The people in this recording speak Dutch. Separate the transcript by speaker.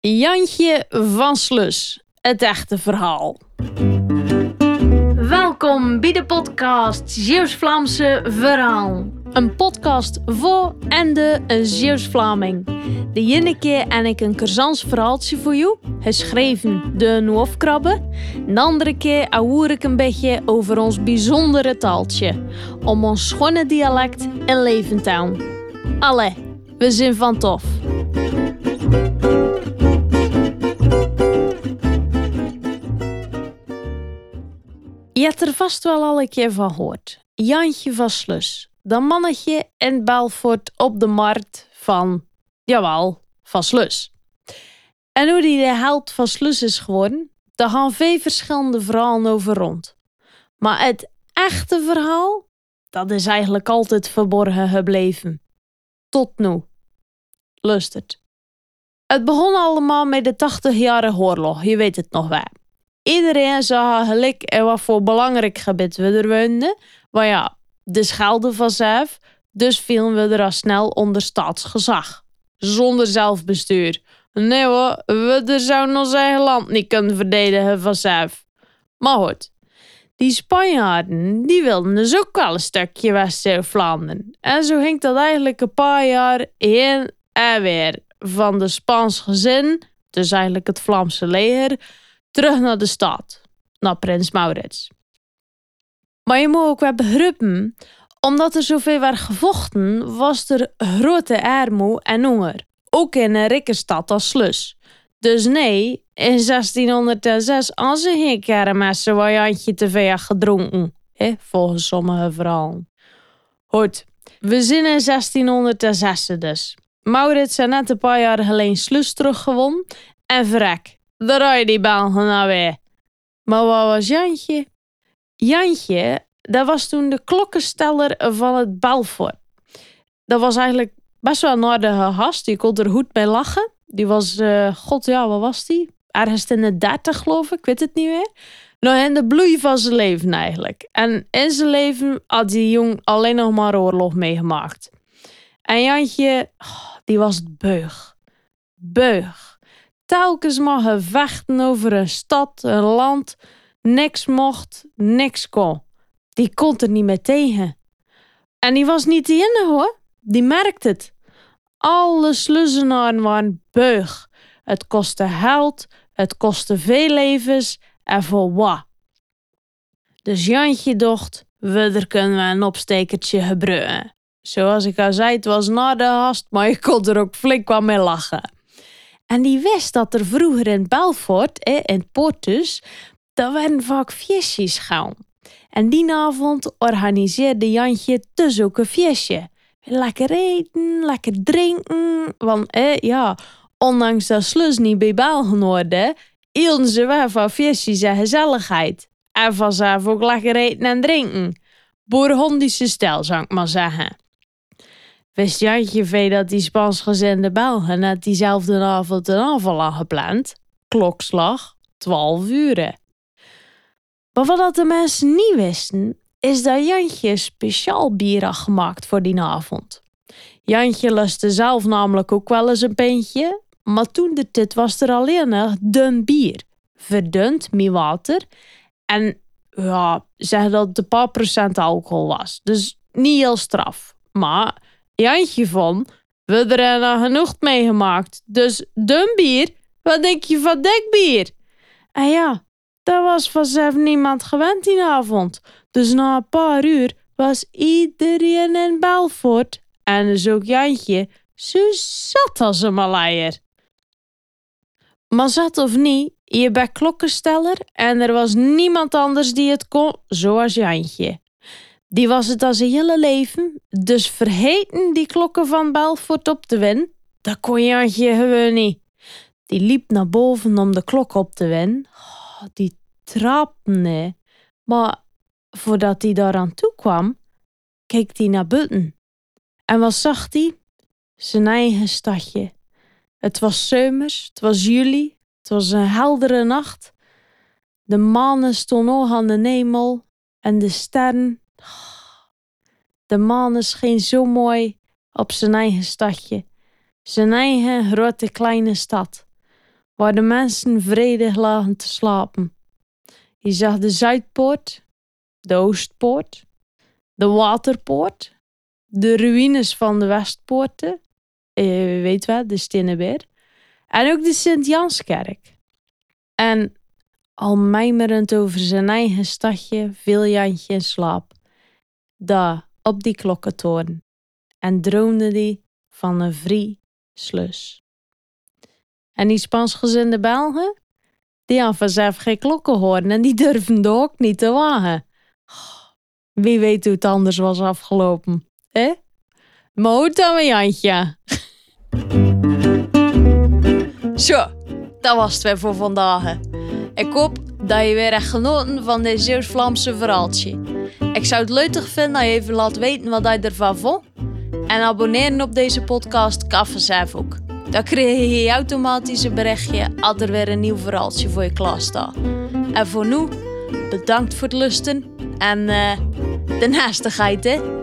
Speaker 1: Jantje van Slus, het echte verhaal.
Speaker 2: Welkom bij de podcast Zeeuws-Vlaamse Verhaal.
Speaker 1: Een podcast voor en de Zeeuws-Vlaming. De ene keer en ik een Kersans verhaaltje voor jou, geschreven de Noofkrabbe. De andere keer ahoer ik een beetje over ons bijzondere taaltje, om ons schone dialect in leven te houden. Allee, we zijn van tof. Je hebt er vast wel al een keer van gehoord. Jantje van Slus. Dat mannetje in Belfort op de markt van, jawel, van Slus. En hoe die de held van Slus is geworden, daar gaan veel verschillende verhalen over rond. Maar het echte verhaal, dat is eigenlijk altijd verborgen gebleven. Tot nu. Lustert. Het begon allemaal met de 80-jarige oorlog, je weet het nog wel. Iedereen zag en wat voor belangrijk gebied we er woonden. Maar ja, de schelde vanzelf, dus vielen we er al snel onder staatsgezag. Zonder zelfbestuur. Nee hoor, we zouden ons eigen land niet kunnen verdedigen vanzelf. Maar goed, die Spanjaarden, die wilden dus ook wel een stukje West-Vlaanderen. En zo ging dat eigenlijk een paar jaar heen en weer. Van de Spaans gezin, dus eigenlijk het Vlaamse leger, terug naar de stad, naar Prins Maurits. Maar je moet ook wel begrijpen, omdat er zoveel werd gevochten, was er grote armoede en honger. Ook in een rijke stad als Slus. Dus nee, in 1606 hadden ze geen kermessen waar te veel gedronken, hè, volgens sommige verhalen. Goed, we zijn in 1606 dus. Maurits heeft net een paar jaar geleden Slus teruggewonnen en verrek, daar rij je die Belgen nou weer. Maar wat was Jantje? Jantje, dat was toen de klokkensteller van het Belfort. Dat was eigenlijk best wel een aardige gast. Die kon er goed mee lachen. Die was, uh, god ja, wat was die? Ergens in de dertig geloof ik, ik weet het niet meer. Nou, in de bloei van zijn leven eigenlijk. En in zijn leven had die jong alleen nog maar oorlog meegemaakt. En Jantje, oh, die was beug. Beug. Telkens maar vechten over een stad, een land. Niks mocht, niks kon. Die kon er niet meer tegen. En die was niet de enige hoor. Die merkt het. Alle sluzzenaren waren beug. Het kostte geld, het kostte veel levens en voor wat. Dus Jantje dacht, we er kunnen we een opstekertje gebruiken. Zoals ik al zei, het was na de hast, maar je kon er ook flink wat mee lachen. En die wist dat er vroeger in Belfort, eh, in Portus, daar werden vaak feestjes gaan. En die avond organiseerde Jantje dus ook een feestje. Lekker eten, lekker drinken. Want eh, ja, ondanks dat Slus niet bij Belgen hoorde, hielden ze wel van feestjes en gezelligheid. En vanzelf ook lekker eten en drinken. Boerhondische stijl, zou ik maar zeggen. Wist Jantje veel dat die Spansgezinde Belgen net diezelfde avond een aanval had gepland? Klokslag 12 uur. Maar wat de mensen niet wisten, is dat Jantje speciaal bier had gemaakt voor die avond. Jantje lustte zelf namelijk ook wel eens een pintje, maar toen de tit was er alleen nog dun bier. Verdund met water en ja, zeg dat het een paar procent alcohol was. Dus niet heel straf. Maar Jantje van, we er nog genoeg meegemaakt. Dus dun bier, wat denk je van dik bier? En ja, daar was vanzelf niemand gewend die avond. Dus na een paar uur was iedereen in Belfort en dus ook Jantje zo zat als een maleier. Maar zat of niet, je bent klokkensteller en er was niemand anders die het kon zoals Jantje. Die was het als een hele leven, dus vergeten die klokken van Belfort op te winnen, dat kon Jantje gewoon niet. Die liep naar boven om de klok op te winnen. Oh, die trapte, maar voordat hij daaraan toe kwam, keek hij naar buiten. En wat zag hij? Zijn eigen stadje. Het was zomers, het was juli, het was een heldere nacht. De manen stonden nog aan de hemel en de sterren. De manen scheen zo mooi op zijn eigen stadje, zijn eigen grote kleine stad. waar de mensen vredig lagen te slapen. Je zag de Zuidpoort, de Oostpoort, de Waterpoort, de ruïnes van de Westpoorten, eh, weet wat, de Stinnebeer, en ook de Sint-Janskerk. En al mijmerend over zijn eigen stadje viel Jantje in slaap, daar op die klokkentoren, en droomde die van een vrij slus. En die Spansgezinde Belgen, die hadden vanzelf geen klokken horen en die durfden ook niet te wagen. Wie weet hoe het anders was afgelopen, hè? Hoe dan, mijn Jantje? Zo, dat was het weer voor vandaag. Ik hoop dat je weer echt genoten van dit Zeeuws-Vlaamse verhaaltje. Ik zou het leuk vinden dat je even laat weten wat je ervan vond. En abonneren op deze podcast vanzelf ook. Dan krijg je automatisch een berichtje als er weer een nieuw verhaaltje voor je klaar staat. En voor nu, bedankt voor het lusten en eh de naastigheid hè.